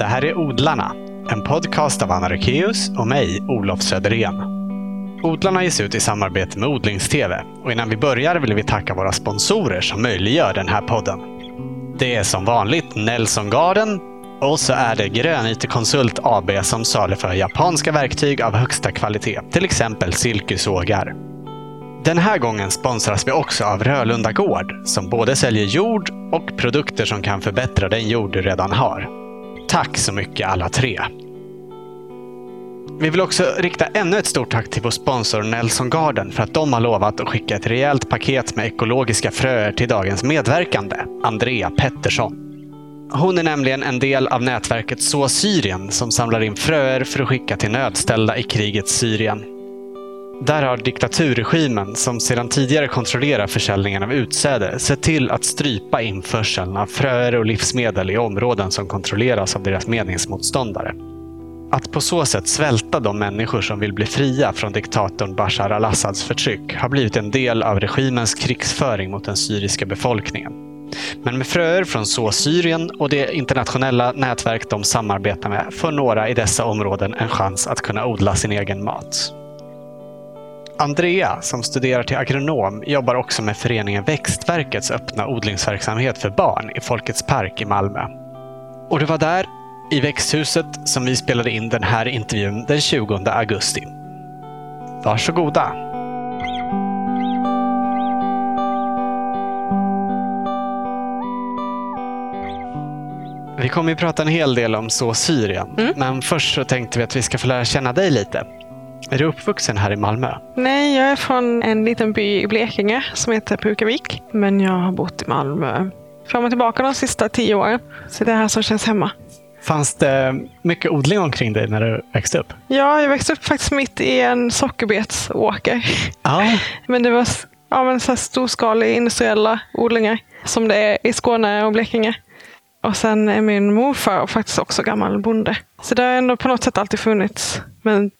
Det här är Odlarna, en podcast av Anna Rökeus och mig, Olof Söderén. Odlarna ges ut i samarbete med Odlingstv och innan vi börjar vill vi tacka våra sponsorer som möjliggör den här podden. Det är som vanligt Nelson Garden och så är det Grön IT-konsult AB som saluför japanska verktyg av högsta kvalitet, till exempel silkesågar. Den här gången sponsras vi också av Rölunda Gård som både säljer jord och produkter som kan förbättra den jord du redan har. Tack så mycket alla tre! Vi vill också rikta ännu ett stort tack till vår sponsor Nelson Garden för att de har lovat att skicka ett rejält paket med ekologiska fröer till dagens medverkande, Andrea Pettersson. Hon är nämligen en del av nätverket Så Syrien som samlar in fröer för att skicka till nödställda i krigets Syrien. Där har diktaturregimen, som sedan tidigare kontrollerar försäljningen av utsäde, sett till att strypa införseln av fröer och livsmedel i områden som kontrolleras av deras meningsmotståndare. Att på så sätt svälta de människor som vill bli fria från diktatorn Bashar al-Assads förtryck har blivit en del av regimens krigsföring mot den syriska befolkningen. Men med fröer från Så Syrien och det internationella nätverk de samarbetar med får några i dessa områden en chans att kunna odla sin egen mat. Andrea, som studerar till agronom, jobbar också med föreningen Växtverkets öppna odlingsverksamhet för barn i Folkets park i Malmö. Och det var där, i växthuset, som vi spelade in den här intervjun den 20 augusti. Varsågoda! Vi kommer ju prata en hel del om Så Syrien, Mm. men först så tänkte vi att vi ska få lära känna dig lite. Är du uppvuxen här i Malmö? Nej, jag är från en liten by i Blekinge som heter Pukavik. Men jag har bott i Malmö fram och tillbaka de sista tio åren. Så det är här som känns hemma. Fanns det mycket odling omkring dig när du växte upp? Ja, jag växte upp faktiskt mitt i en sockerbetsåker. Ja. Men det var ja, men så här storskaliga industriella odlingar som det är i Skåne och Blekinge. Och sen är min morfar faktiskt också gammal bonde. Så det har ändå på något sätt alltid funnits. Men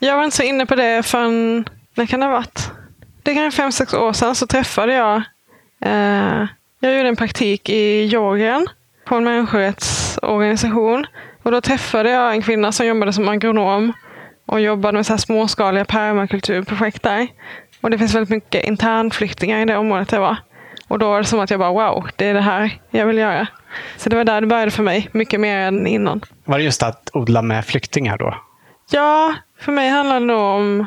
jag var inte så inne på det förrän, när kan det ha varit? Det kan vara fem, sex år sedan så träffade jag, eh, jag gjorde en praktik i Georgien på en människorättsorganisation. Och då träffade jag en kvinna som jobbade som agronom och jobbade med så här småskaliga permakulturprojekt där. Och det finns väldigt mycket internflyktingar i det området det var. Och då var det som att jag bara wow, det är det här jag vill göra. Så det var där det började för mig, mycket mer än innan. Var det just att odla med flyktingar då? Ja, för mig handlar det nog om,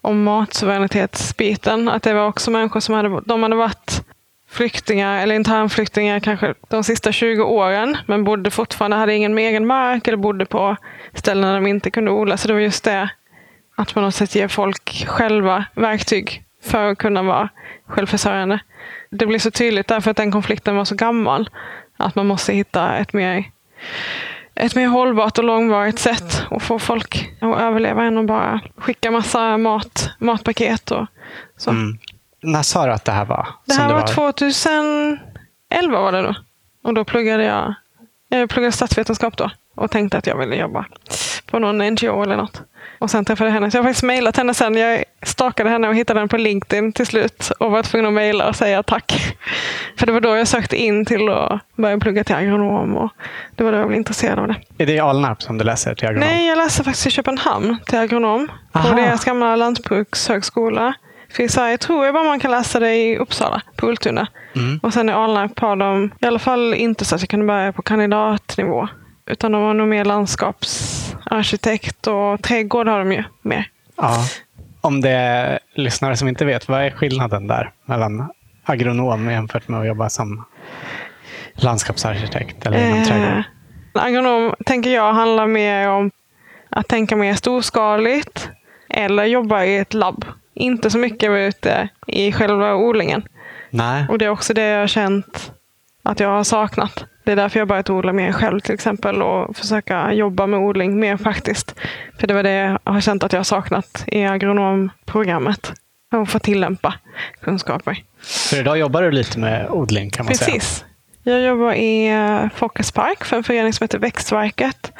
om matsuveränitetsbiten. Att det var också människor som hade, de hade varit flyktingar eller internflyktingar kanske de sista 20 åren. Men bodde fortfarande, hade ingen egen mark eller bodde på ställen där de inte kunde odla. Så det var just det att på något sätt ge folk själva verktyg för att kunna vara självförsörjande. Det blir så tydligt därför att den konflikten var så gammal. Att man måste hitta ett mer ett mer hållbart och långvarigt sätt att få folk att överleva än att bara skicka massa mat, matpaket och så. Mm. När sa du att det här var? Det här var 2011 var det då. Och då pluggade jag, jag pluggade statsvetenskap då och tänkte att jag ville jobba på någon NGO eller något. Och sen träffade jag henne. Så jag har faktiskt mejlat henne sen. Jag stakade henne och hittade henne på LinkedIn till slut och var tvungen att mejla och säga tack. För det var då jag sökte in till att börja plugga till agronom och det var då jag blev intresserad av det. Är det i Alnarp som du läser till agronom? Nej, jag läste faktiskt i Köpenhamn till agronom. På Aha. deras gamla lantbrukshögskola. För i Sverige tror jag bara man kan läsa det i Uppsala, på Ultuna. Mm. Och sen i Alnarp har de i alla fall inte så att jag kunde börja på kandidatnivå. Utan de har nog mer landskapsarkitekt och trädgård har de ju mer. Ja. Om det är lyssnare som inte vet, vad är skillnaden där mellan agronom jämfört med att jobba som landskapsarkitekt eller inom trädgård? Eh, agronom tänker jag handlar mer om att tänka mer storskaligt eller jobba i ett labb. Inte så mycket ute i själva odlingen. Nej. Och det är också det jag har känt att jag har saknat. Det är därför jag börjat odla mer själv till exempel och försöka jobba med odling mer praktiskt. För det var det jag har känt att jag har saknat i agronomprogrammet. Att få tillämpa kunskaper. Så idag jobbar du lite med odling kan man säga? Precis. Jag jobbar i eh, Folkets park för en förening som heter Växtverket.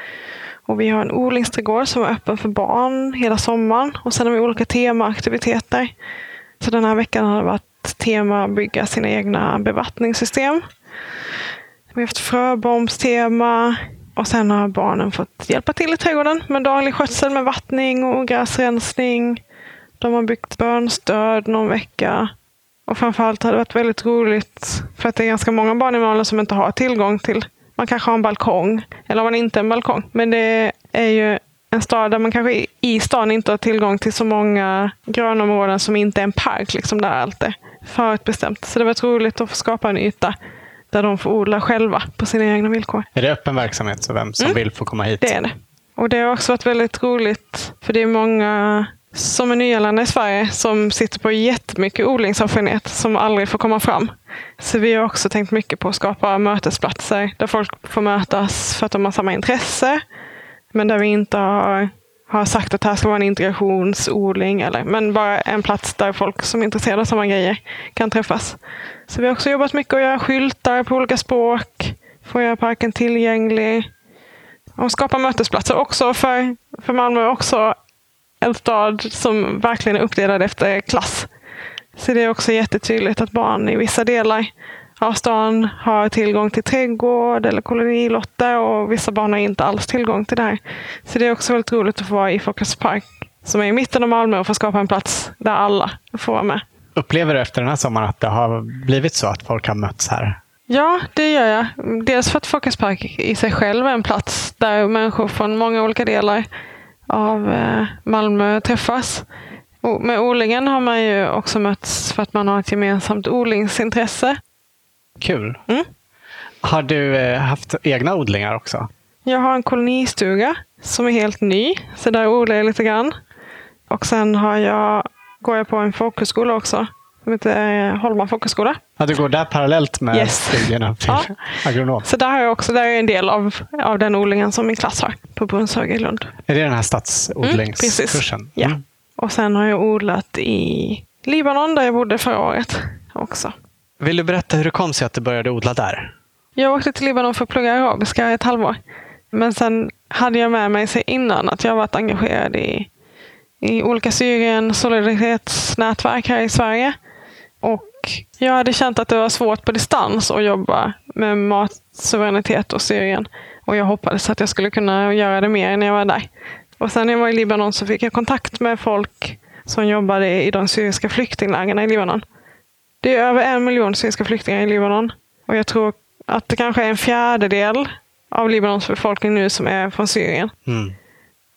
Och vi har en odlingsträdgård som är öppen för barn hela sommaren. Och sen har vi olika temaaktiviteter. Så den här veckan har det varit tema bygga sina egna bevattningssystem. Vi har haft fröbombstema, Och sen har barnen fått hjälpa till i trädgården med daglig skötsel med vattning och gräsrensning. De har byggt bönstöd någon vecka. Och framförallt har det varit väldigt roligt för att det är ganska många barn i Malmö som inte har tillgång till man kanske har en balkong eller har man inte en balkong. Men det är ju en stad där man kanske i stan inte har tillgång till så många grönområden som inte är en park liksom där allt är förutbestämt. Så det var roligt att få skapa en yta där de får odla själva på sina egna villkor. Är det öppen verksamhet så vem som mm. vill får komma hit? Det är det. Och det har också varit väldigt roligt för det är många som är nyanlända i Sverige som sitter på jättemycket odlingserfarenhet som aldrig får komma fram. Så vi har också tänkt mycket på att skapa mötesplatser där folk får mötas för att de har samma intresse. Men där vi inte har, har sagt att det här ska vara en integrationsodling. Eller, men bara en plats där folk som är intresserade av samma grejer kan träffas. Så vi har också jobbat mycket att göra skyltar på olika språk. Få göra parken tillgänglig. Och skapa mötesplatser också för, för Malmö också en stad som verkligen är uppdelad efter klass. Så det är också jättetydligt att barn i vissa delar av stan har tillgång till trädgård eller kolonilotter och vissa barn har inte alls tillgång till det här. Så det är också väldigt roligt att få vara i Folkets park som är i mitten av Malmö och få skapa en plats där alla får vara med. Upplever du efter den här sommaren att det har blivit så att folk har mötts här? Ja, det gör jag. Dels för att Folkets park i sig själv är en plats där människor från många olika delar av eh, Malmö träffas. Med odlingen har man ju också mötts för att man har ett gemensamt odlingsintresse. Kul. Mm. Har du eh, haft egna odlingar också? Jag har en kolonistuga som är helt ny, så där odlar jag lite grann. Och sen har jag, går jag på en folkhögskola också som heter eh, Holma folkhögskola. Ja, du går där parallellt med yes. studierna till ja. agronom? Så där har jag också, där är en del av, av den odlingen som min klass har på Brunshög i Lund. Är det den här stadsodlingskursen? Mm, ja. Mm. Och sen har jag odlat i Libanon där jag bodde förra året också. Vill du berätta hur det kom sig att du började odla där? Jag åkte till Libanon för att plugga arabiska i ett halvår. Men sen hade jag med mig sig innan att jag varit engagerad i, i olika Syrien solidaritetsnätverk här i Sverige. Och jag hade känt att det var svårt på distans att jobba med matsuveränitet och Syrien. Och jag hoppades att jag skulle kunna göra det mer när jag var där. Och sen när jag var i Libanon så fick jag kontakt med folk som jobbade i de syriska flyktinglägren i Libanon. Det är över en miljon syriska flyktingar i Libanon. Och jag tror att det kanske är en fjärdedel av Libanons befolkning nu som är från Syrien. Mm.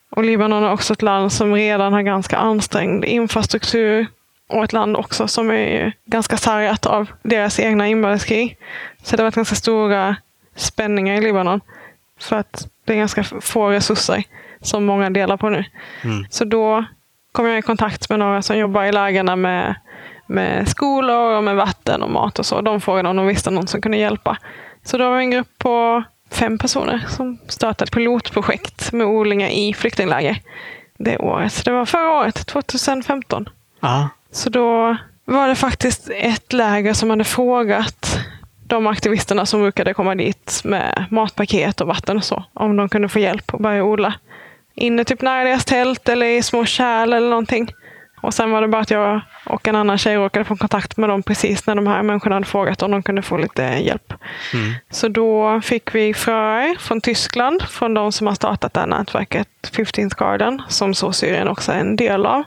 Och Libanon är också ett land som redan har ganska ansträngd infrastruktur och ett land också som är ganska sargat av deras egna inbördeskrig. Så det har varit ganska stora spänningar i Libanon. För att det är ganska få resurser som många delar på nu. Mm. Så då kom jag i kontakt med några som jobbar i lägena med, med skolor och med vatten och mat och så. De frågade om de visste någon som kunde hjälpa. Så då var vi en grupp på fem personer som startade ett pilotprojekt med odlingar i flyktingläger det året. Det var förra året, 2015. Aha. Så då var det faktiskt ett läger som hade frågat de aktivisterna som brukade komma dit med matpaket och vatten och så, om de kunde få hjälp att börja odla. Inne typ nära deras tält eller i små kärl eller någonting. Och sen var det bara att jag och en annan tjej råkade få kontakt med dem precis när de här människorna hade frågat om de kunde få lite hjälp. Mm. Så då fick vi fröer från Tyskland, från de som har startat det här nätverket 15th Garden, som så Syrien också är en del av.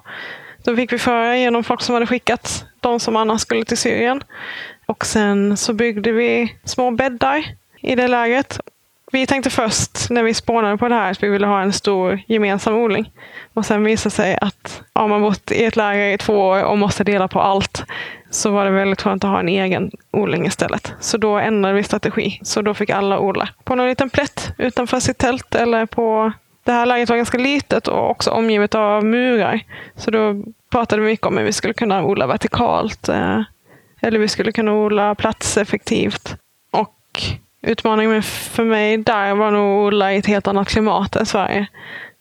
Då fick vi föra igenom folk som hade skickats, de som annars skulle till Syrien. Och sen så byggde vi små bäddar i det lägret. Vi tänkte först när vi spånade på det här att vi ville ha en stor gemensam odling. Och sen visade sig att om man bott i ett läger i två år och måste dela på allt så var det väldigt skönt att ha en egen odling istället. Så då ändrade vi strategi. Så då fick alla odla på någon liten plätt utanför sitt tält eller på det här läget var ganska litet och också omgivet av murar. Så då pratade vi mycket om hur vi skulle kunna odla vertikalt. Eh, eller vi skulle kunna odla platseffektivt. Och utmaningen för mig där var nog att odla i ett helt annat klimat än Sverige.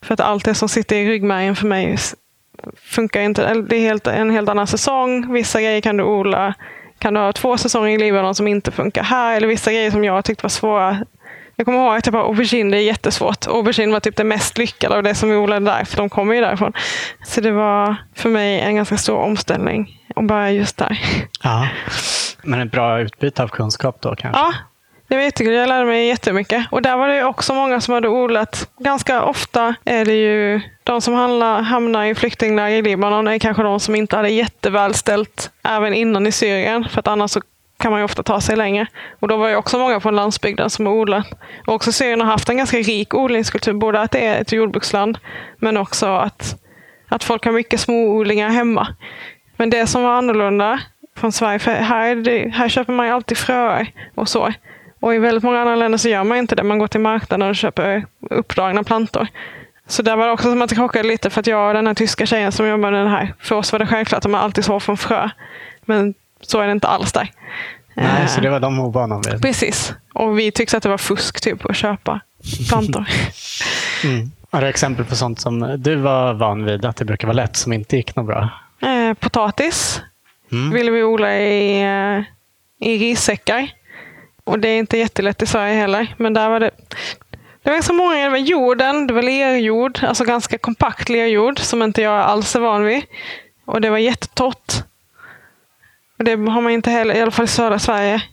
För att allt det som sitter i ryggmärgen för mig funkar inte. Det är helt, en helt annan säsong. Vissa grejer kan du odla kan du ha två säsonger i Libanon som inte funkar här. Eller vissa grejer som jag tyckte var svåra jag kommer ihåg att jag bara, aubergine det är jättesvårt. Aubergine var typ det mest lyckade av det som vi odlade där, för de kommer ju därifrån. Så det var för mig en ganska stor omställning att börja just där. Ja. Men ett bra utbyte av kunskap då kanske? Ja, det var jättekul, jag lärde mig jättemycket. Och där var det också många som hade odlat. Ganska ofta är det ju de som handlar, hamnar i flyktingläger i Libanon är kanske de som inte hade jättevälställt även innan i Syrien. För att annars så kan man ju ofta ta sig längre. Och då var det också många från landsbygden som har odlat. Och också Syrien har haft en ganska rik odlingskultur. Både att det är ett jordbruksland men också att, att folk har mycket småodlingar hemma. Men det som var annorlunda från Sverige, för här, det, här köper man ju alltid fröer och så. Och i väldigt många andra länder så gör man inte det. Man går till marknaden och köper uppdragna plantor. Så där var det också som att det krockade lite för att jag och den här tyska tjejen som jobbar med det här, för oss var det självklart att man alltid sår från frö. Men så är det inte alls där. Nej, så det var de ovana vid. Precis. Och vi tyckte att det var fusk typ att köpa plantor. mm. Har du exempel på sånt som du var van vid att det brukar vara lätt, som inte gick något bra? Eh, potatis mm. ville vi odla i, eh, i rissäckar. Och det är inte jättelätt i Sverige heller. Men där var det, det var ganska många, det var jorden, det var lerjord, alltså ganska kompakt lerjord som inte jag alls är van vid. Och det var jättetorrt. Och det har man inte heller, i alla fall i södra Sverige,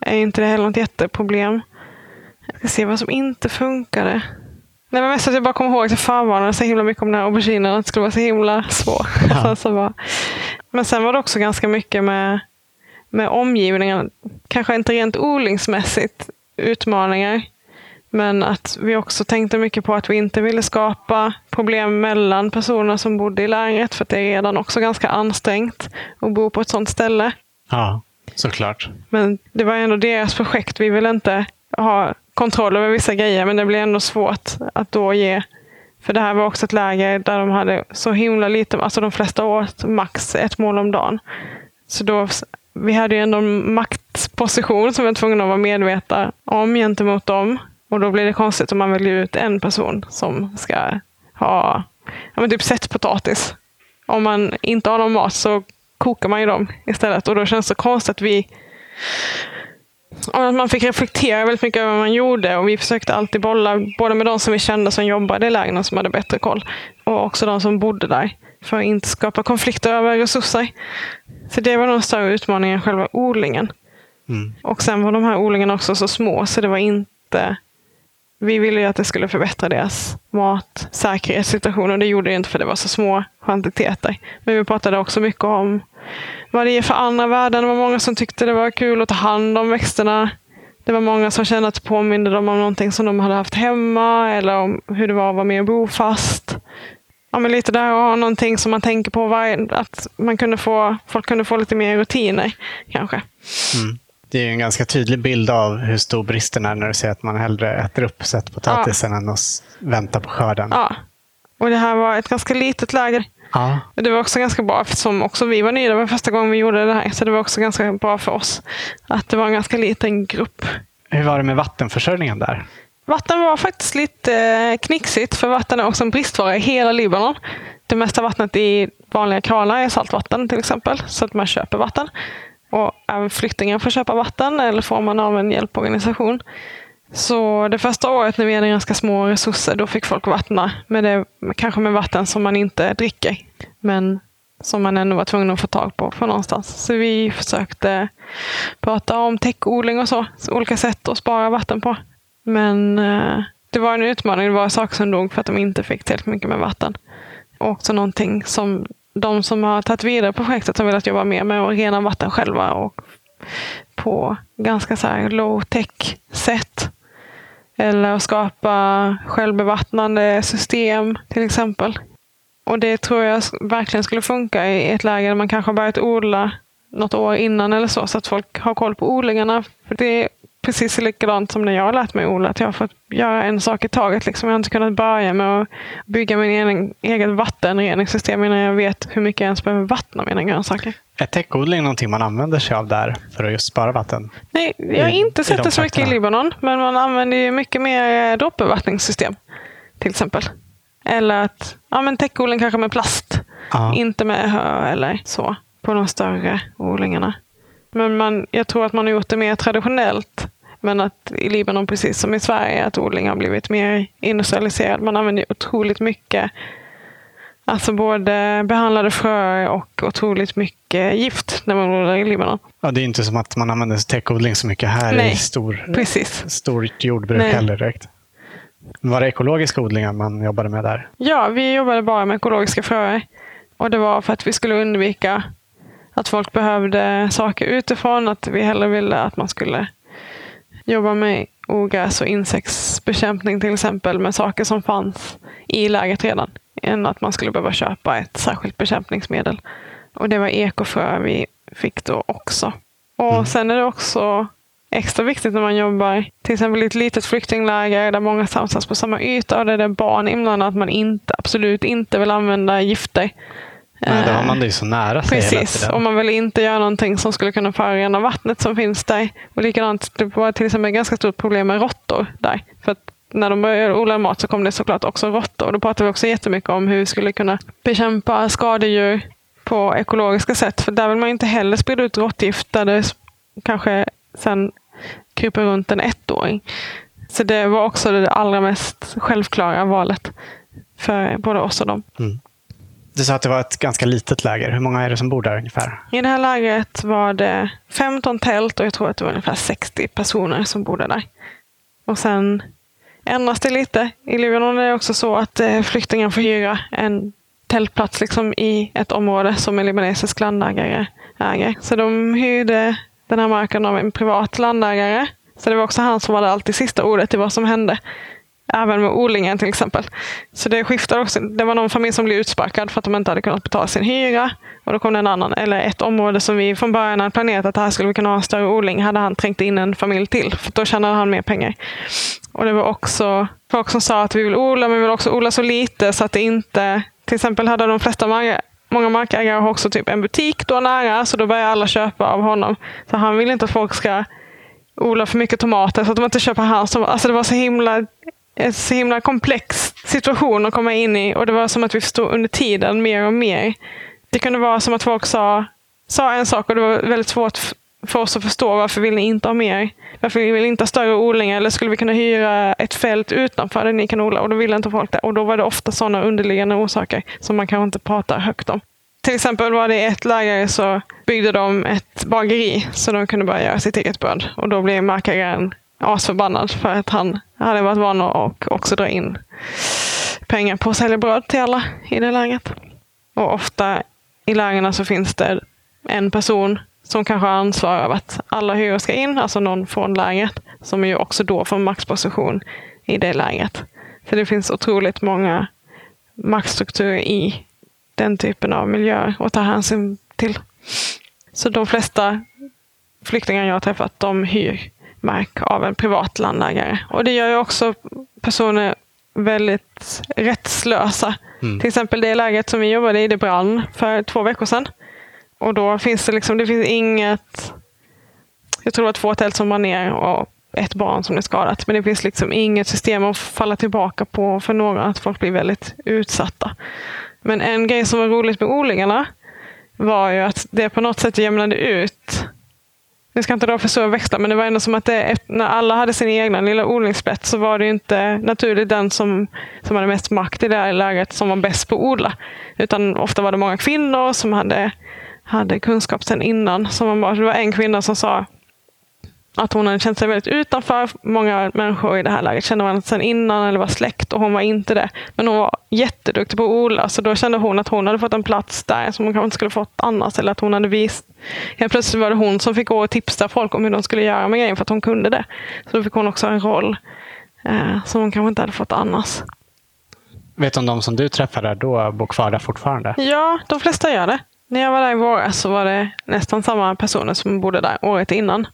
är inte det heller något jätteproblem. Jag ska se vad som inte funkade. Det var mest att jag bara kom ihåg att jag förvarnade så himla mycket om den här auberginen, att det skulle vara så himla svårt. Ja. så bara. Men sen var det också ganska mycket med, med omgivningen. Kanske inte rent odlingsmässigt utmaningar. Men att vi också tänkte mycket på att vi inte ville skapa problem mellan personer som bodde i lägret. För det är redan också ganska ansträngt att bo på ett sådant ställe. Ja, såklart. Men det var ändå deras projekt. Vi ville inte ha kontroll över vissa grejer. Men det blev ändå svårt att då ge. För det här var också ett läger där de hade så himla lite. Alltså de flesta åt max ett mål om dagen. Så då, vi hade ju ändå en maktposition som vi var tvungna att vara medvetna om gentemot dem. Och då blir det konstigt om man väljer ut en person som ska ha ja, men typ sett potatis. Om man inte har någon mat så kokar man ju dem istället. Och då känns det konstigt att vi att man fick reflektera väldigt mycket över vad man gjorde och vi försökte alltid bolla både med de som vi kände som jobbade i lägren och som hade bättre koll och också de som bodde där för att inte skapa konflikter över resurser. Så det var nog en större utmaning än själva odlingen. Mm. Och sen var de här odlingarna också så små så det var inte vi ville ju att det skulle förbättra deras matsäkerhetssituation och det gjorde det inte för det var så små kvantiteter. Men vi pratade också mycket om vad det ger för andra värden. Det var många som tyckte det var kul att ta hand om växterna. Det var många som kände att det påminde dem om någonting som de hade haft hemma eller om hur det var att vara med och bo fast. Ja, men lite där och ha någonting som man tänker på, varje, att man kunde få, folk kunde få lite mer rutiner kanske. Mm det är en ganska tydlig bild av hur stor bristen är när du säger att man hellre äter upp sett potatisen ja. än att vänta på skörden. Ja, och det här var ett ganska litet läger. Ja. Det var också ganska bra eftersom också vi var nya. Det var första gången vi gjorde det här. Så det var också ganska bra för oss att det var en ganska liten grupp. Hur var det med vattenförsörjningen där? Vatten var faktiskt lite eh, knixigt för vatten är också en bristvara i hela Libanon. Det mesta vattnet i vanliga kranar är saltvatten till exempel, så att man köper vatten. Och även flyktingar får köpa vatten eller får man av en hjälporganisation. Så det första året när vi hade ganska små resurser, då fick folk vattna. Med det, kanske med vatten som man inte dricker. Men som man ändå var tvungen att få tag på från någonstans. Så vi försökte prata om täckodling och så. så olika sätt att spara vatten på. Men eh, det var en utmaning. Det var saker som dog för att de inte fick tillräckligt mycket med vatten. Och också någonting som de som har tagit vidare projektet har velat jobba mer med att rena vatten själva och på ganska så low tech sätt. Eller att skapa självbevattnande system till exempel. Och det tror jag verkligen skulle funka i ett läge där man kanske har börjat odla något år innan eller så, så att folk har koll på odlingarna. För det precis likadant som när jag har lärt mig odla. Att jag har fått göra en sak i taget. Liksom. Jag har inte kunnat börja med att bygga min egen, eget vattenreningssystem innan jag vet hur mycket jag ens behöver vattna mina grönsaker. Är täckodling någonting man använder sig av där för att just spara vatten? Nej, jag har inte sett det så mycket i Libanon. Men man använder ju mycket mer eh, droppbevattningssystem. Till exempel. Eller att ja, men täckodling kanske med plast. Aha. Inte med hö eller så. På de större odlingarna. Men man, jag tror att man har gjort det mer traditionellt men att i Libanon, precis som i Sverige, att odling har blivit mer industrialiserad. Man använder otroligt mycket Alltså både behandlade fröer och otroligt mycket gift när man odlar i Libanon. Ja, det är inte som att man använder täckodling så mycket här Nej, i stor, Precis. stort jordbruk Nej. heller direkt. Var det ekologiska odlingar man jobbade med där? Ja, vi jobbade bara med ekologiska fröer. Och det var för att vi skulle undvika att folk behövde saker utifrån. Att vi hellre ville att man skulle jobba med ogräs och insektsbekämpning till exempel med saker som fanns i läget redan. Än att man skulle behöva köpa ett särskilt bekämpningsmedel. Och det var ekofrö vi fick då också. Och Mm. sen är det också extra viktigt när man jobbar till exempel i ett litet flyktingläger där många samsas på samma yta och där det är barn inblandade att man inte, absolut inte vill använda gifter. Nej, då har man det ju så nära sig Precis, och man vill inte göra någonting som skulle kunna förorena vattnet som finns där. Och likadant, det var till exempel ett ganska stort problem med råttor där. För att när de började odla mat så kom det såklart också råttor. Då pratade vi också jättemycket om hur vi skulle kunna bekämpa skadedjur på ekologiska sätt. För där vill man inte heller sprida ut råttgift där det kanske sen kryper runt en ettåring. Så det var också det allra mest självklara valet för både oss och dem. Du sa att det var ett ganska litet läger. Hur många är det som bor där ungefär? I det här lägret var det 15 tält och jag tror att det var ungefär 60 personer som bodde där. Och sen ändras det lite. I Libanon är det också så att eh, flyktingar får hyra en tältplats liksom i ett område som en libanesisk landägare äger. Så de hyrde den här marken av en privat landägare. Så det var också han som hade alltid sista ordet i vad som hände. Även med odlingen till exempel. Så det skiftar också. Det var någon familj som blev utsparkad för att de inte hade kunnat betala sin hyra. Och då kom det en annan, eller ett område som vi från början hade planerat att här skulle vi kunna ha en större odling. Hade han trängt in en familj till. För då tjänade han mer pengar. Och det var också folk som sa att vi vill odla, men vi vill också odla så lite så att det inte... Till exempel hade de flesta mark, många markägare har också typ en butik då nära, så då börjar alla köpa av honom. Så han vill inte att folk ska odla för mycket tomater så att de inte köper hans tomater. Alltså det var så himla, en så himla komplex situation att komma in i och det var som att vi förstod under tiden mer och mer. Det kunde vara som att folk sa, sa en sak och det var väldigt svårt för oss att förstå varför vill ni inte ha mer? Varför vill ni inte ha större odlingar? Eller skulle vi kunna hyra ett fält utanför där ni kan odla? Och då ville inte folk det. Och då var det ofta sådana underliggande orsaker som man kanske inte pratar högt om. Till exempel var det ett läger så byggde de ett bageri så de kunde börja göra sitt eget bröd. Och då blev markägaren asförbannad för att han hade varit van att också dra in pengar på att sälja bröd till alla i det läget. Och ofta i lägren så finns det en person som kanske har ansvar över att alla hyror ska in, alltså någon från lägret, som ju också då får maxposition i det lägret. Så det finns otroligt många maktstrukturer i den typen av miljöer att ta hänsyn till. Så de flesta flyktingar jag har träffat, de hyr mark av en privat landägare. Och det gör ju också personer väldigt rättslösa. Till exempel det läget som vi jobbade i, det brann för två veckor sedan. Och då finns det liksom, det finns inget, jag tror det var två tält som var ner och ett barn som är skadat. Men det finns liksom inget system att falla tillbaka på för några, att folk blir väldigt utsatta. Men en grej som var roligt med odlingarna var ju att det på något sätt jämnade ut. Nu ska inte dra för stora växlar, men det var ändå som att det, när alla hade sin egna lilla odlingsplätt så var det ju inte naturligt den som, som hade mest makt i det här läget som var bäst på att odla. Utan ofta var det många kvinnor som hade, hade kunskap sedan innan. Som man bara, det var en kvinna som sa att hon hade känt sig väldigt utanför. Många människor i det här läget kände varandra sedan innan eller var släkt och hon var inte det. Men hon var jätteduktig på att odla så då kände hon att hon hade fått en plats där som hon kanske inte skulle fått annars. Eller att hon hade visat. Helt plötsligt var det hon som fick gå och tipsa folk om hur de skulle göra med grejen för att hon kunde det. Så då fick hon också en roll eh, som hon kanske inte hade fått annars. Vet du om de som du träffade då bor kvar där fortfarande? Ja, de flesta gör det. När jag var där i våras så var det nästan samma personer som bodde där året innan.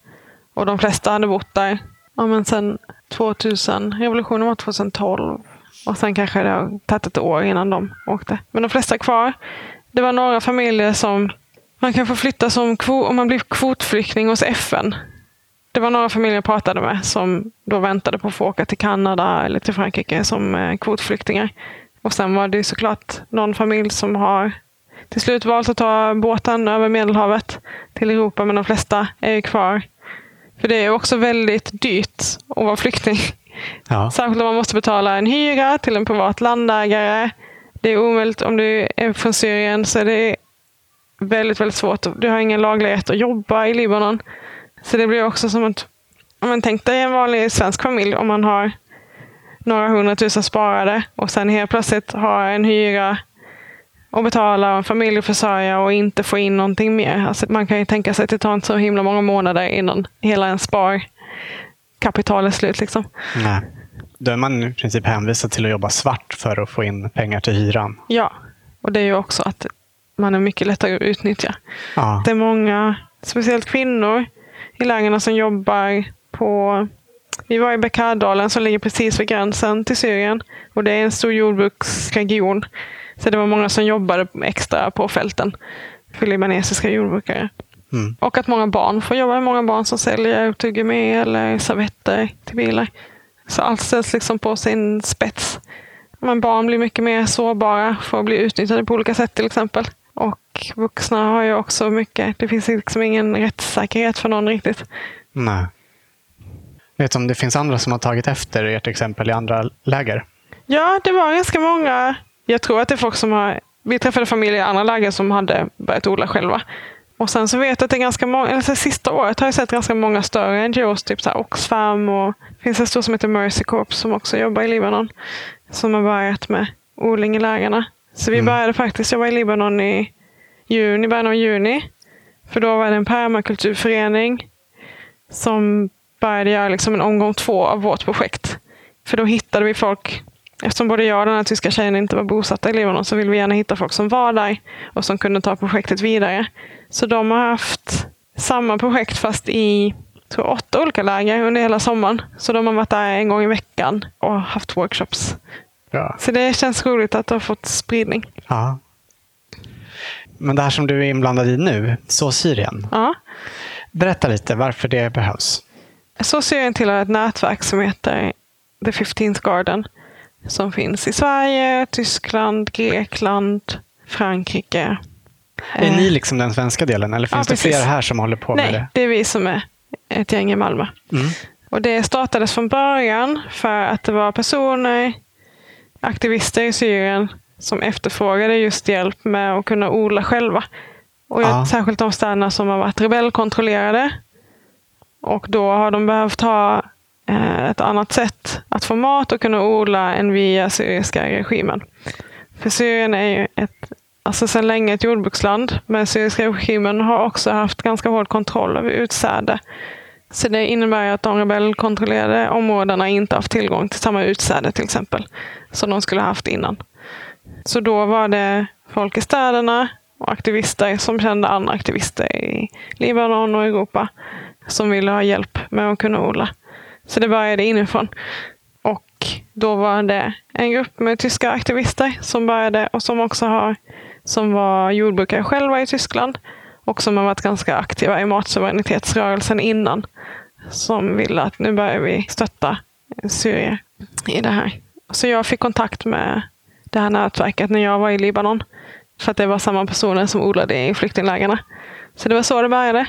Och de flesta hade bott där ja, men sen 2000. Revolutionen var 2012. Och sen kanske det har tagit ett år innan de åkte. Men de flesta är kvar. Det var några familjer som man kan få flytta som om man blir kvotflykting hos FN. Det var några familjer jag pratade med som då väntade på att få åka till Kanada eller till Frankrike som eh, kvotflyktingar. Och sen var det ju såklart någon familj som har till slut valt att ta båten över Medelhavet till Europa, men de flesta är ju kvar. För det är också väldigt dyrt att vara flykting. Ja. Särskilt om man måste betala en hyra till en privat landägare. Det är omöjligt om du är från Syrien så är det väldigt, väldigt svårt. Du har ingen laglig rätt att jobba i Libanon. Så det blir också som att, om man tänk dig en vanlig svensk familj, om man har några hundratusen sparade och sen helt plötsligt har en hyra och betala och en familjeförsörja och inte få in någonting mer. Alltså man kan ju tänka sig att det tar inte så himla många månader innan hela en sparkapital är slut. Liksom. Nej. Då är man i princip hänvisad till att jobba svart för att få in pengar till hyran. Ja, och det är ju också att man är mycket lättare att utnyttja. Ja. Det är många, speciellt kvinnor i lägren som jobbar på vi var i Bekkardalen som ligger precis vid gränsen till Syrien. Och det är en stor jordbruksregion. Så det var många som jobbade extra på fälten för libanesiska jordbrukare. Mm. Och att många barn får jobba. Många barn som säljer tuggummi eller servetter till bilar. Så allt ställs liksom på sin spets. Men barn blir mycket mer sårbara för att bli utnyttjade på olika sätt till exempel. Och vuxna har ju också mycket. Det finns liksom ingen rättssäkerhet för någon riktigt. Nej. Vet du om det finns andra som har tagit efter ert exempel i andra läger? Ja, det var ganska många. Jag tror att det är folk som har... Vi träffade familjer i andra läger som hade börjat odla själva. Och sen så vet jag att det är ganska många, eller så sista året har jag sett ganska många större NGOs, typ så Oxfam och det finns en stor som heter Mercy Corps som också jobbar i Libanon. Som har börjat med odling i lägren. Så vi Mm. började faktiskt jobba i Libanon i juni, början av juni. För då var det en permakulturförening som började göra liksom en omgång två av vårt projekt. För då hittade vi folk, eftersom både jag och den här tyska tjejen inte var bosatta i Libanon så ville vi gärna hitta folk som var där och som kunde ta projektet vidare. Så de har haft samma projekt fast i tror åtta olika läger under hela sommaren. Så de har varit där en gång i veckan och haft workshops. Ja. Så det känns roligt att det har fått spridning. ja. Men det här som du är inblandad i nu, Så Syrien. Ja. Berätta lite varför det behövs. Så Syrien tillhör ett nätverk som heter The 15th Garden. Som finns i Sverige, Tyskland, Grekland, Frankrike. Är Eh, ni liksom den svenska delen eller Ja, finns det precis. fler här som håller på med Nej, det? det är vi som är ett gäng i Malmö. Mm. Och det startades från början för att det var personer, aktivister i Syrien som efterfrågade just hjälp med att kunna odla själva. Och Ja. Särskilt de städerna som har varit rebellkontrollerade. Och då har de behövt ha eh, Eh, ett annat sätt att få mat och kunna odla än via syriska regimen. För Syrien är ju ett, alltså sedan länge ett jordbruksland, men syriska regimen har också haft ganska hård kontroll över utsäde. Så det innebär att de rebellkontrollerade områdena inte haft tillgång till samma utsäde till exempel, som de skulle ha haft innan. Så då var det folk i städerna och aktivister som kände andra aktivister i Libanon och Europa som ville ha hjälp med att kunna odla. Så det började inifrån. Och då var det en grupp med tyska aktivister som började och som också har som var jordbrukare själva i Tyskland och som har varit ganska aktiva i matsuveränitetsrörelsen innan. Som ville att nu börjar vi stötta Syrier i det här. Så jag fick kontakt med det här nätverket när jag var i Libanon. För att det var samma personer som odlade i flyktinglägren. Så det var så det började.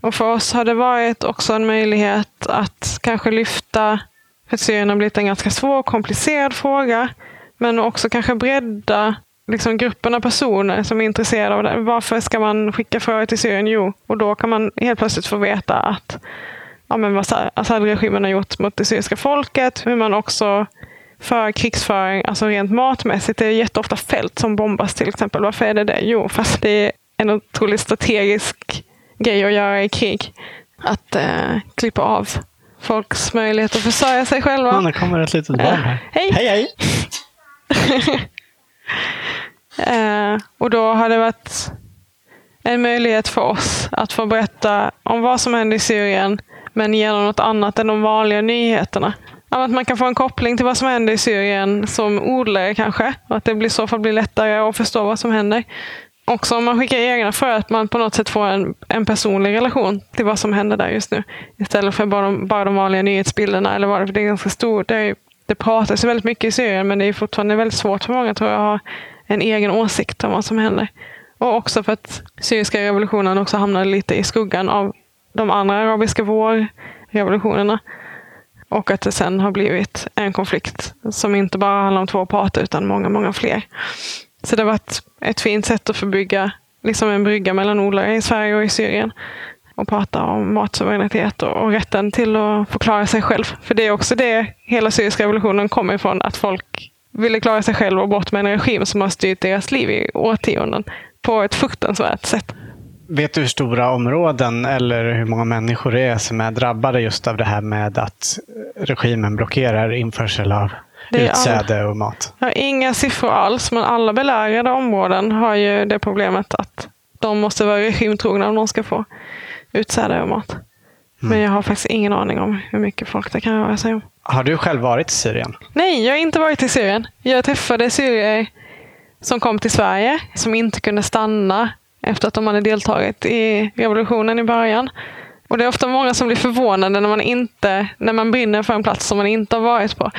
Och för oss har det varit också en möjlighet att kanske lyfta, för att Syrien har blivit en ganska svår och komplicerad fråga, men också kanske bredda liksom gruppen av personer som är intresserade av det. Varför ska man skicka fröer till Syrien? Jo, och då kan man helt plötsligt få veta att ja, men vad Assad-regimen har gjort mot det syriska folket, hur man också för krigsföring, alltså rent matmässigt. Det är jätteofta fält som bombas till exempel. Varför är det det? Jo, fast det är en otroligt strategisk grej att göra i krig. Att eh, klippa av folks möjlighet att försörja sig själva. Ja, nu kommer ett litet barn här. Hej! Hej, hej! Eh, och då har det varit en möjlighet för oss att få berätta om vad som händer i Syrien, men genom något annat än de vanliga nyheterna. Att man kan få en koppling till vad som händer i Syrien som odlare kanske. Och att det blir i så fall blir lättare att förstå vad som händer. Också om man skickar egna för att man på något sätt får en, en personlig relation till vad som händer där just nu. Istället för bara de, bara de vanliga nyhetsbilderna. Eller vad det, för det är ganska stort. Det, är, det pratas ju väldigt mycket i Syrien, men det är fortfarande väldigt svårt för många tror jag att ha en egen åsikt om vad som händer. Och också för att syriska revolutionen också hamnade lite i skuggan av de andra arabiska vårrevolutionerna. Och att det sen har blivit en konflikt som inte bara handlar om två parter utan många, många fler. Så det har varit ett fint sätt att förbygga liksom en brygga mellan odlare i Sverige och i Syrien. Och prata om matsuveränitet och, och rätten till att få klara sig själv. För det är också det hela syriska revolutionen kommer ifrån. Att folk ville klara sig själva och bort med en regim som har styrt deras liv i årtionden på ett fruktansvärt sätt. Vet du hur stora områden eller hur många människor det är som är drabbade just av det här med att regimen blockerar införsel av utsäde och mat? Jag har inga siffror alls, men alla belägrade områden har ju det problemet att de måste vara regimtrogna om de ska få utsäde och mat. Mm. Men jag har faktiskt ingen aning om hur mycket folk det kan röra sig om. Har du själv varit i Syrien? Nej, jag har inte varit i Syrien. Jag träffade syrier som kom till Sverige, som inte kunde stanna efter att de hade deltagit i revolutionen i början. Och Det är ofta många som blir förvånade när man, inte, när man brinner för en plats som man inte har varit på.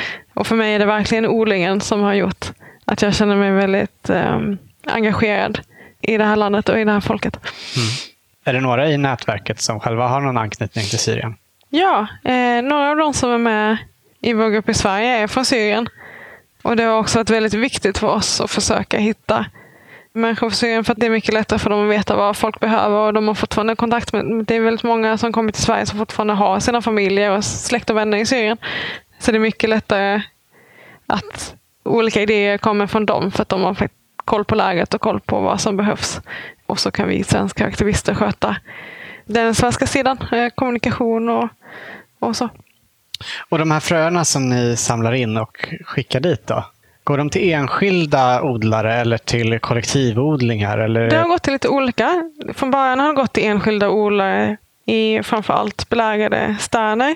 Och för mig är det verkligen odlingen som har gjort att jag känner mig väldigt eh, engagerad i det här landet och i det här folket. Mm. Är det några i nätverket som själva har någon anknytning till Syrien? Ja, eh, några av de som är med i vår grupp i Sverige är från Syrien. Och det har också varit väldigt viktigt för oss att försöka hitta människor från Syrien för att det är mycket lättare för dem att veta vad folk behöver och de har fortfarande kontakt med, det är väldigt många som kommer till Sverige som fortfarande har sina familjer och släkt och vänner i Syrien. Så det är mycket lättare att olika idéer kommer från dem för att de har koll på läget och koll på vad som behövs. Och så kan vi svenska aktivister sköta den svenska sidan, eh, kommunikation och, och så. Och de här fröerna som ni samlar in och skickar dit då? Går de till enskilda odlare eller till kollektivodlingar? Eller? Det har gått till lite olika. Från början har det gått till enskilda odlare i framförallt belägrade städer.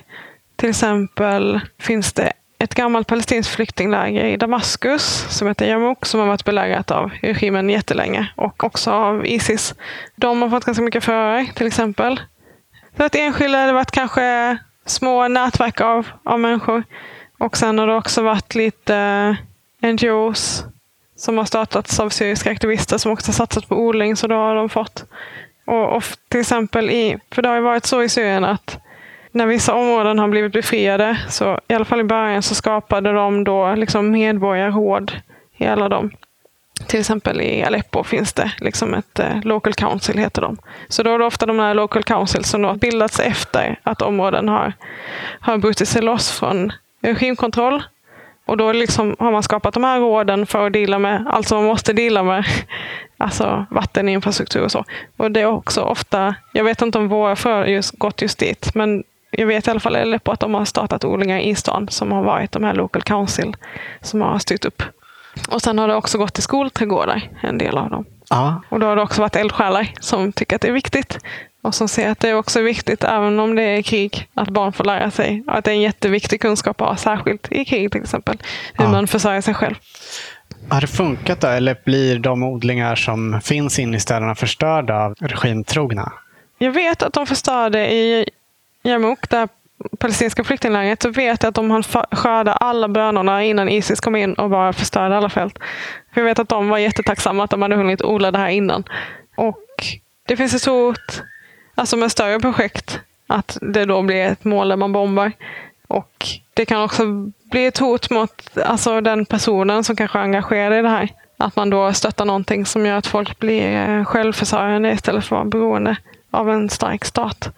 Till exempel finns det ett gammalt palestinskt flyktingläger i Damaskus som heter Yarmouk som har varit belägrat av regimen jättelänge och också av Isis. De har fått ganska mycket förhör till exempel. Så att enskilda, det har varit kanske små nätverk av, av människor. Och sen har det också varit lite eh, NGOs som har startats av syriska aktivister som också satsat på odling, så då har de fått. Och, och till exempel i, för det har ju varit så i Syrien att när vissa områden har blivit befriade, så i alla fall i början så skapade de då liksom medborgarråd i alla dem. Till exempel i Aleppo finns det liksom ett eh, local council, heter de. Så då är det ofta de här local council som har bildats efter att områden har, har brutit sig loss från regimkontroll och då liksom har man skapat de här råden för att dela med allt som man måste dela med. Alltså vatteninfrastruktur och så. Och det är också ofta, jag vet inte om våra frö just gått just dit, men jag vet i alla fall eller på att de har startat odlingar i stan som har varit de här local council som har styrt upp. Och sen har det också gått till skolträdgårdar, en del av dem. Ja. Och då har det också varit eldsjälar som tycker att det är viktigt och som ser att det är också viktigt, även om det är krig, att barn får lära sig. Att det är en jätteviktig kunskap att ha, särskilt i krig till exempel. Hur ja. man försörjer sig själv. Har det funkat då, eller blir de odlingar som finns inne i städerna förstörda av regimtrogna? Jag vet att de förstörde i Yarmouk, det palestinska flyktinglägret, så vet jag att de hann skörda alla bönorna innan Isis kom in och bara förstörde alla fält. För jag vet att de var jättetacksamma att de hade hunnit odla det här innan. Och det finns ett stort alltså med större projekt, att det då blir ett mål där man bombar. Och det kan också bli ett hot mot alltså, den personen som kanske är engagerad i det här. Att man då stöttar någonting som gör att folk blir eh, självförsörjande istället för att vara beroende av en stark stat.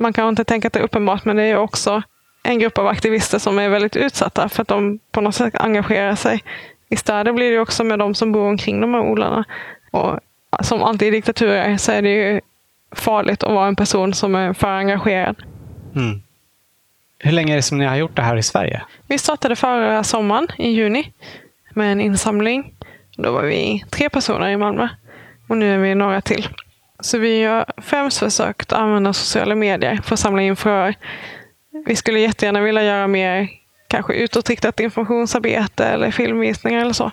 Man kan inte tänka att det är uppenbart, men det är också en grupp av aktivister som är väldigt utsatta för att de på något sätt engagerar sig. I städer blir det också med de som bor omkring de här odlarna. Och som alltid i diktaturer så är det ju farligt att vara en person som är för engagerad. Mm. Hur länge är det som ni har gjort det här i Sverige? Vi startade förra sommaren i juni med en insamling. Då var vi tre personer i Malmö och nu är vi några till. Så vi har främst försökt använda sociala medier för att samla in fröer. Vi skulle jättegärna vilja göra mer kanske utåtriktat informationsarbete eller filmvisningar eller så.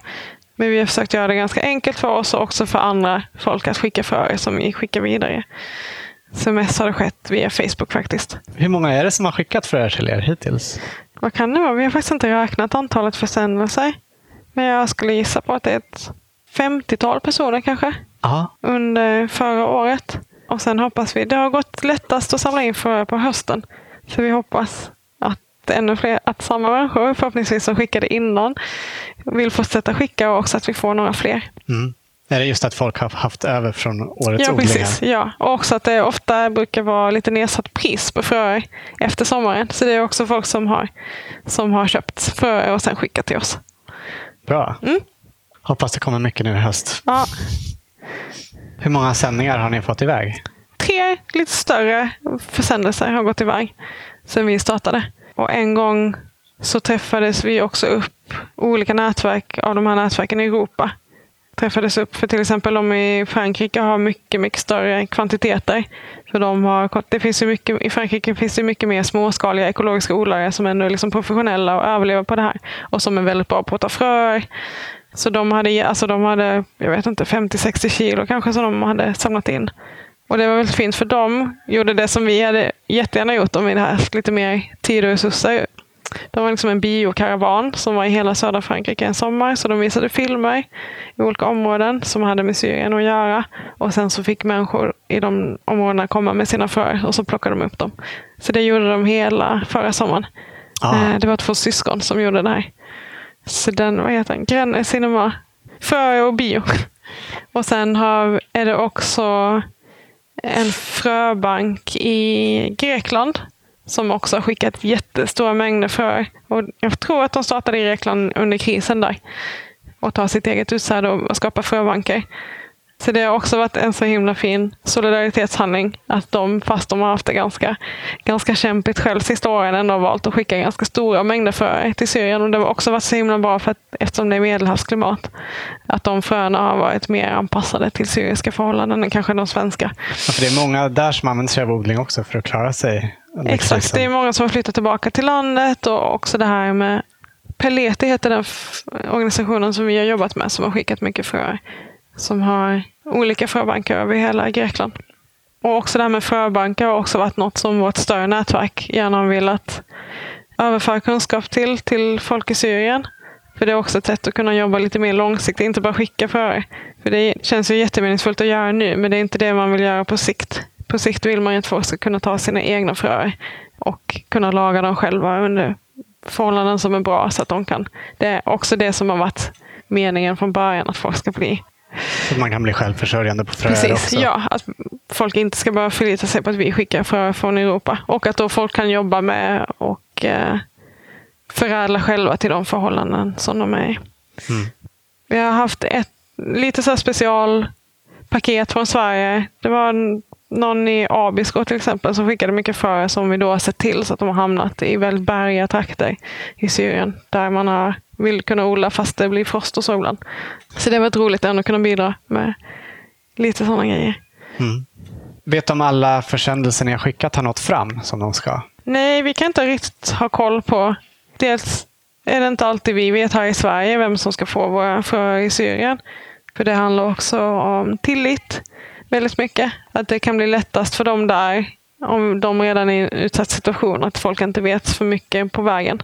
Men vi har försökt göra det ganska enkelt för oss och också för andra folk att skicka fröer som vi skickar vidare. Så mest har det skett via Facebook faktiskt. Hur många är det som har skickat fröer till er hittills? Vad kan det vara? Vi har faktiskt inte räknat antalet försändelser. Men jag skulle gissa på att det är ett 50-tal personer kanske. Aha. Under förra året. Och sen hoppas vi, det har gått lättast att samla in fröer på hösten. Så vi hoppas att att ännu fler, att samma människor förhoppningsvis som skickade innan vill fortsätta skicka och också att vi får några fler. Mm. Är det just att folk har haft över från årets ja, odlingar? Precis, ja, och också att det ofta brukar vara lite nedsatt pris på fröer efter sommaren. Så det är också folk som har, som har köpt fröer och sen skickat till oss. Bra. Mm. Hoppas det kommer mycket nu i höst. Ja, Hur många sändningar har ni fått iväg? tre lite större försändelser har gått iväg sedan vi startade. Och en gång så träffades vi också upp olika nätverk av de här nätverken i Europa. Träffades upp för till exempel de i Frankrike har mycket, mycket större kvantiteter. För de har, det finns ju mycket, I Frankrike finns det mycket mer småskaliga ekologiska odlare som ändå är liksom professionella och överlever på det här. Och som är väldigt bra på att ta fröer. Så de hade, alltså de hade jag vet inte, 50-60 kilo kanske som de hade samlat in. Och det var väldigt fint för de gjorde det som vi hade jättegärna gjort om vi hade haft lite mer tid och resurser. De var liksom en biokaravan som var i hela södra Frankrike en sommar. Så de visade filmer i olika områden som hade med Syrien att göra. Och sen så fick människor i de områdena komma med sina fröer och så plockade de upp dem. Så det gjorde de hela förra sommaren. Ah. Eh, Det var två syskon som gjorde det här. Så den, vad heter den? Grön Cinema. Frö och bio. Och sen har, är det också en fröbank i Grekland som också har skickat jättestora mängder fröer. Och jag tror att de startade i Grekland under krisen där och tar sitt eget utsäde och skapar fröbanker. Så det har också varit en så himla fin solidaritetshandling att de, fast de har haft det ganska, ganska kämpigt själv sista åren, ändå har valt att skicka ganska stora mängder fröer till Syrien. Och det har också varit så himla bra för att, eftersom det är medelhavsklimat, att de fröna har varit mer anpassade till syriska förhållanden än kanske de svenska. Ja, för det är många där som använder sig av odling också för att klara sig. under Exakt, det är många som har flyttat tillbaka till landet och också det här med Peleti heter den organisationen som vi har jobbat med som har skickat mycket fröer. Som har olika fröbanker över hela Grekland. Och också det här med fröbanker har också varit något som vårt större nätverk gärna har velat överföra kunskap till, till folk i Syrien. För det är också ett sätt att kunna jobba lite mer långsiktigt, inte bara skicka fröer. För det känns ju jättemeningsfullt att göra nu, men det är inte det man vill göra på sikt. På sikt vill man ju att folk ska kunna ta sina egna fröer och kunna laga dem själva under förhållanden som är bra. Så att de kan. Det är också det som har varit meningen från början, att folk ska bli så att man kan bli självförsörjande på fröer Precis, också. ja. Att folk inte ska bara förlita sig på att vi skickar frö från Europa. Och att då folk kan jobba med och eh, förädla själva till de förhållanden som de är i. Mm. Vi har haft ett lite så specialpaket från Sverige. Det var en, någon i Abisko till exempel som skickade mycket frö som vi då har sett till så att de har hamnat i väldigt bergiga trakter i Syrien. Där man har, vill kunna odla fast det blir frost och så ibland. Så det har varit roligt ändå att kunna bidra med lite sådana grejer. Mm. Vet om alla försändelser ni har skickat har nått fram som de ska? Nej, vi kan inte riktigt ha koll på. Dels är det inte alltid vi vet här i Sverige vem som ska få våra fröer i Syrien. För det handlar också om tillit väldigt mycket. Att det kan bli lättast för dem där om de redan är i en utsatt situation. Att folk inte vet för mycket på vägen.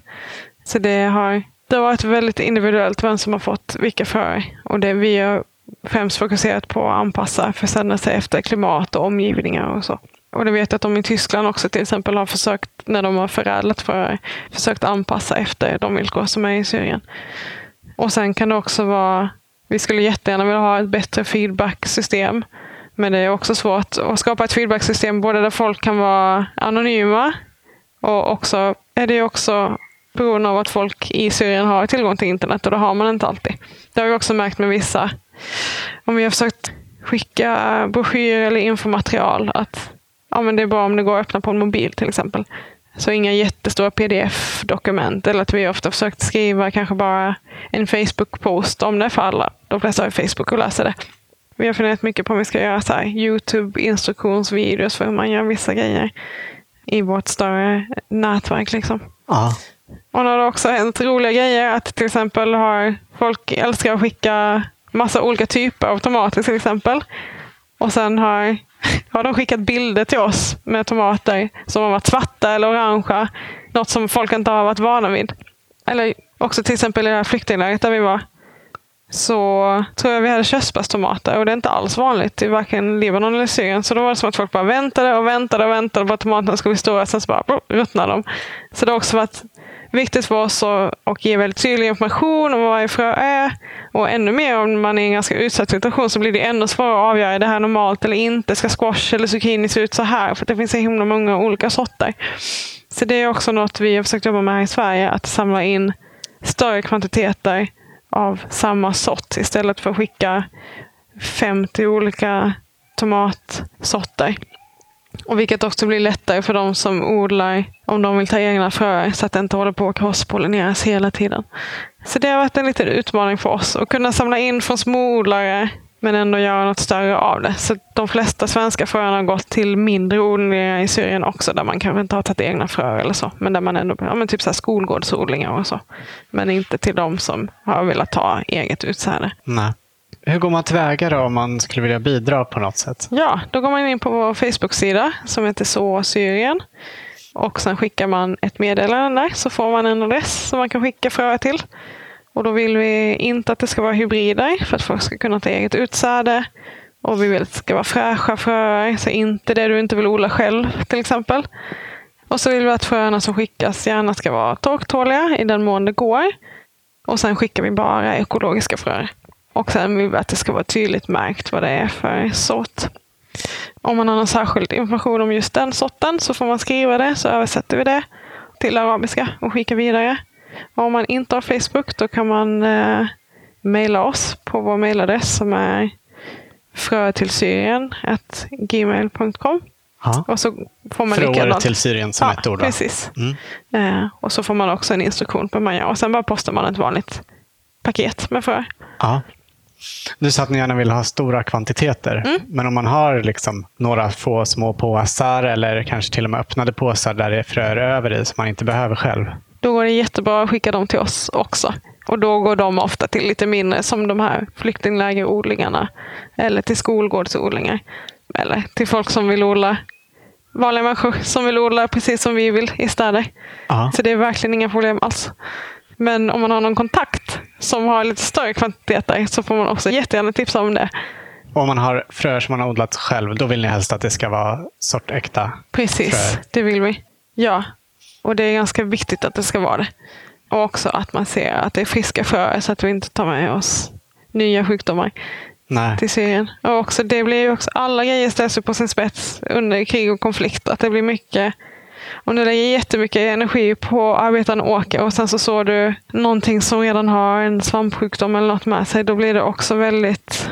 Så det har, det har varit väldigt individuellt vem som har fått vilka fröer. Och det vi har främst fokuserat på att anpassa försändelser efter klimat och omgivningar och så. Och det vet jag att de i Tyskland också till exempel har försökt, när de har förädlat fröer, försökt anpassa efter de villkor som är i Syrien. Och sen kan det också vara, vi skulle jättegärna vilja ha ett bättre feedbacksystem. Men det är också svårt att skapa ett feedbacksystem både där folk kan vara anonyma och också är det också beroende av att folk i Syrien har tillgång till internet och det har man inte alltid. Det har vi också märkt med vissa. Om vi har försökt skicka broschyrer eller infomaterial att ja, men det är bra om det går att öppna på en mobil till exempel. Så inga jättestora pdf-dokument eller att vi ofta försökt skriva kanske bara en Facebook-post om det för alla. De flesta har Facebook och läser det. Vi har funderat mycket på om vi ska göra så här Youtube-instruktionsvideos för hur man gör vissa grejer i vårt större nätverk. Liksom. Ja. Och nu har det också hänt roliga grejer. Att till exempel har folk älskar att skicka massa olika typer av tomater till exempel. Och sen har, har de skickat bilder till oss med tomater som har varit svarta eller orangea. Något som folk inte har varit vana vid. Eller också till exempel i det här flyktinglägret där vi var. så tror jag vi hade körsbärstomater och det är inte alls vanligt i varken Libanon eller Syrien. Så då var det som att folk bara väntade och väntade och väntade på att tomaterna skulle bli stora, sen så bara ruttnade de. Så det har också varit viktigt för oss att och ge väldigt tydlig information om vad varje frö är. Och ännu mer om man är i en ganska utsatt situation så blir det ännu svårare att avgöra, är det här normalt eller inte? Ska squash eller zucchini se ut så här? För det finns så himla många olika sorter. Så det är också något vi har försökt jobba med här i Sverige, att samla in större kvantiteter av samma sort istället för att skicka 50 olika tomatsorter. Och vilket också blir lättare för de som odlar om de vill ta egna fröer så att det inte håller på att krosspollineras hela tiden. Så det har varit en liten utmaning för oss att kunna samla in från småodlare men ändå göra något större av det. Så de flesta svenska fröerna har gått till mindre odlingar i Syrien också, där man kanske inte har tagit egna fröer eller så. Men där man ändå, ja, men typ så här skolgårdsodlingar och så. Men inte till de som har velat ta eget utsäde. Nej. Hur går man tillväga då om man skulle vilja bidra på något sätt? Ja, då går man in på vår Facebook-sida som heter Så Syrien. Och sen skickar man ett meddelande där så får man en adress som man kan skicka fröer till. Och då vill vi inte att det ska vara hybrider för att folk ska kunna ta eget utsäde. Och vi vill att det ska vara fräscha fröer, så inte det du inte vill odla själv till exempel. Och så vill vi att fröerna som skickas gärna ska vara torktåliga i den mån det går. Och sen skickar vi bara ekologiska fröer. Och sen vill vi att det ska vara tydligt märkt vad det är för sort. Om man har någon särskild information om just den sorten så får man skriva det så översätter vi det till arabiska och skickar vidare. Och om man inte har Facebook då kan man eh, mejla oss på vår mejladress som är frötillsyrien.gmail.com. Och så får man Fröer till Syrien som ja, ett ord? Då. Precis. Mm. Eh, och så får man också en instruktion på hur man gör. Och sen bara postar man ett vanligt paket med frö. Ja. Du sa att ni gärna vill ha stora kvantiteter. Mm. Men om man har liksom några få små påsar eller kanske till och med öppnade påsar där det är fröer över i som man inte behöver själv. Då går det jättebra att skicka dem till oss också. Och då går de ofta till lite mindre som de här flyktinglägerodlingarna. Eller till skolgårdsodlingar. Eller till folk som vill odla vanliga människor som vill odla precis som vi vill i städer. Aha. Så det är verkligen inga problem alls. Men om man har någon kontakt som har lite större kvantiteter så får man också jättegärna tipsa om det. Om man har fröer som man har odlat själv, då vill ni helst att det ska vara sortäkta Precis, fröer. det vill vi. Ja, och det är ganska viktigt att det ska vara det. Och också att man ser att det är friska fröer så att vi inte tar med oss nya sjukdomar Nej. till Syrien. Och också, det blir också, alla grejer ställs på sin spets under krig och konflikt. Att det blir mycket om du lägger jättemycket energi på att arbeta en åker och sen så såg du någonting som redan har en svampsjukdom eller något med sig, då blir det också väldigt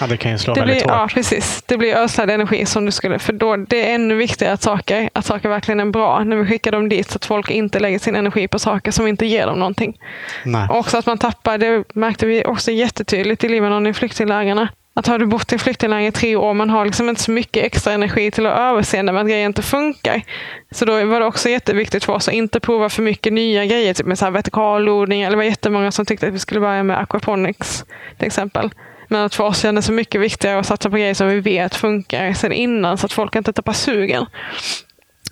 Ja, det kan ju slå det väldigt blir, hårt. Ja, precis. Det blir ödslad energi som du skulle. För då, det är ännu viktigare att saker, att saker verkligen är bra när vi skickar dem dit så att folk inte lägger sin energi på saker som inte ger dem någonting. Nej. Och också att man tappar, det märkte vi också jättetydligt i Libanon i flyktinglägren. Att har du bott i flyktingläger i tre år, man har liksom inte så mycket extra energi till att överseende med att grejer inte funkar. Så då var det också jätteviktigt för oss att inte prova för mycket nya grejer, typ med så här vertikalodling. Eller det var jättemånga som tyckte att vi skulle börja med aquaponics till exempel. Men att för oss kändes det så mycket viktigare att satsa på grejer som vi vet funkar sedan innan så att folk inte tappar sugen.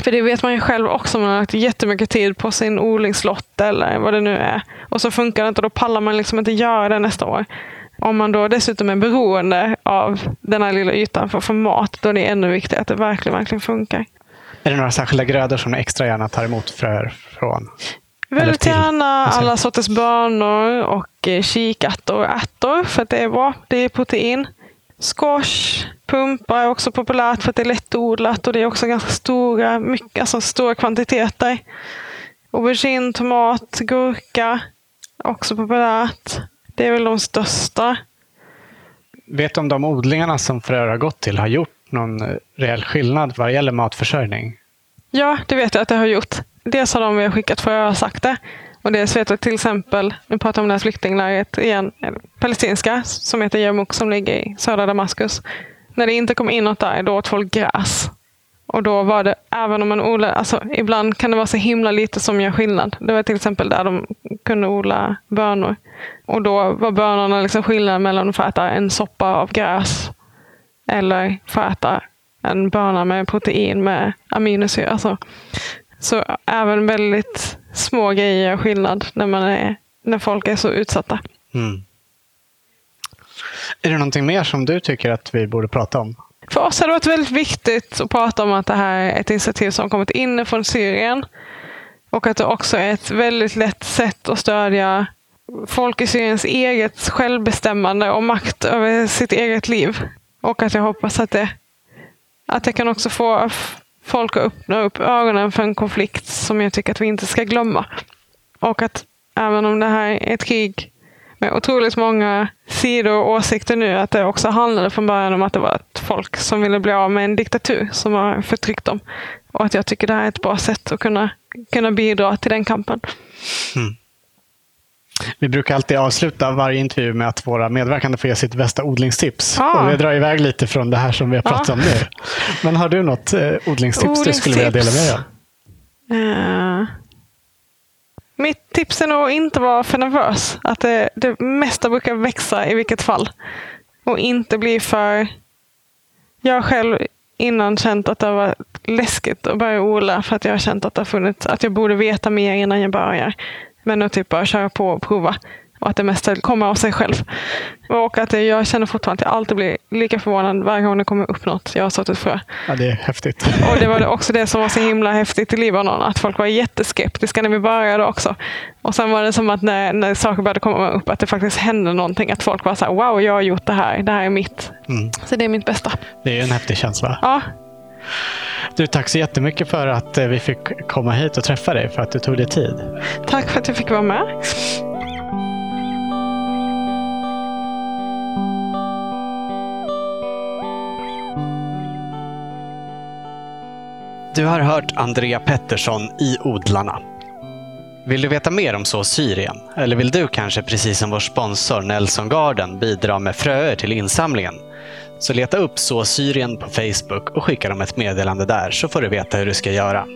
För det vet man ju själv också om man har lagt jättemycket tid på sin odlingslott eller vad det nu är. Och så funkar det inte, då pallar man liksom inte göra det nästa år. Om man då dessutom är beroende av den här lilla ytan för att få mat, då är det ännu viktigare att det verkligen, verkligen funkar. Är det några särskilda grödor som ni extra gärna tar emot fröer från? Väldigt gärna alla sorters bönor och eh, kikärtor och ärtor för att det är bra. Det är protein. Squash, pumpa är också populärt för att det är lättodlat och det är också ganska stora, mycket, alltså stora kvantiteter. Aubergine, tomat, gurka, också populärt. Det är väl de största. Vet du om de odlingarna som fröer har gått till har gjort någon eh, reell skillnad vad gäller matförsörjning? Ja, det vet jag att det har gjort. Dels har de vi har skickat fröer sagt det. Och dels vet jag till exempel, nu pratar om det här flyktinglägret igen, palestinska som heter Yarmouk som ligger i södra Damaskus. När det inte kom in något där, då åt folk gräs. Och då var det, även om man odlar, alltså ibland kan det vara så himla lite som gör skillnad. Det var till exempel där de kunde odla bönor. Och då var bönorna liksom skillnaden mellan att få äta en soppa av gräs eller få äta en böna med protein med aminosyra. Alltså, så även väldigt små grejer gör skillnad när, man är, när folk är så utsatta. Mm. Är det någonting mer som du tycker att vi borde prata om? För oss har det varit väldigt viktigt att prata om att det här är ett initiativ som kommit in från Syrien. Och att det också är ett väldigt lätt sätt att stödja folk i Syriens eget självbestämmande och makt över sitt eget liv. Och att jag hoppas att det, att det kan också få folk att öppna upp ögonen för en konflikt som jag tycker att vi inte ska glömma. Och att även om det här är ett krig med otroligt många sidor och åsikter nu, att det också handlade från början om att det var ett folk som ville bli av med en diktatur som har förtryckt dem. Och att jag tycker det här är ett bra sätt att kunna, kunna bidra till den kampen. Mm. Vi brukar alltid avsluta varje intervju med att våra medverkande får ge sitt bästa odlingstips. Ah. Och vi drar iväg lite från det här som vi har pratat ah. om nu. Men har du något eh, odlingstips, odlingstips du skulle vilja dela med dig av? Uh, mitt tips är nog att inte vara för nervös. Att det, det mesta brukar växa i vilket fall. Och inte bli för... Jag har själv innan känt att det var läskigt att börja odla för att jag har känt att det har funnits, att jag borde veta mer innan jag börjar. Men att typ bara köra på och prova. Och att det mesta kommer av sig själv. Och att jag känner fortfarande att jag alltid blir lika förvånad varje gång det kommer upp något jag har sått ett frö. Ja, det är häftigt. Och det var också det som var så himla häftigt i Libanon. Att folk var jätteskeptiska när vi började också. Och sen var det som att när, när saker började komma upp att det faktiskt hände någonting. Att folk var så här, wow, jag har gjort det här. Det här är mitt. Mm. Så det är mitt bästa. Det är en häftig känsla. Ja. Du, tack så jättemycket för att eh, vi fick komma hit och träffa dig, för att du tog dig tid. Tack för att jag fick vara med. Du har hört Andrea Pettersson i Odlarna. Vill du veta mer om Så Syrien? Eller vill du kanske precis som vår sponsor Nelson Garden bidra med fröer till insamlingen? Så leta upp Så Syrien på Facebook och skicka dem ett meddelande där så får du veta hur du ska göra.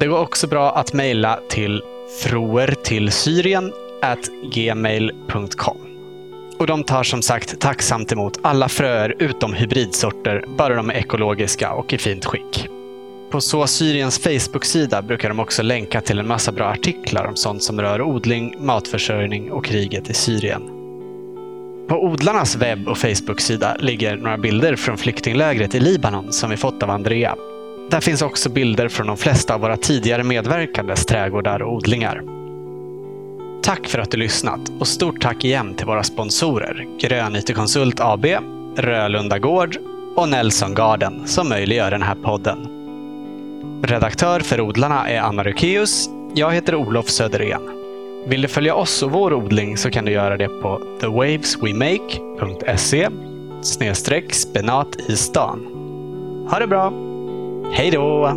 Det går också bra att mejla till froertillsyrien@gmail.com. Och de tar som sagt tacksamt emot alla fröer utom hybridsorter, bara de är ekologiska och i fint skick. På Så Syriens Facebook-sida brukar de också länka till en massa bra artiklar om sånt som rör odling, matförsörjning och kriget i Syrien. På odlarnas webb och Facebook-sida ligger några bilder från flyktinglägret i Libanon som vi fått av Andrea. Där finns också bilder från de flesta av våra tidigare medverkandes trädgårdar och odlingar. Tack för att du lyssnat och stort tack igen till våra sponsorer Grön IT Konsult AB, Rölunda Gård och Nelson Garden som möjliggör den här podden. Redaktör för Odlarna är Anna Rukeus. Jag heter Olof Söderén. Vill du följa oss och vår odling så kan du göra det på thewaveswemake.se snedstreck spenat i stan. Ha det bra! Hej då!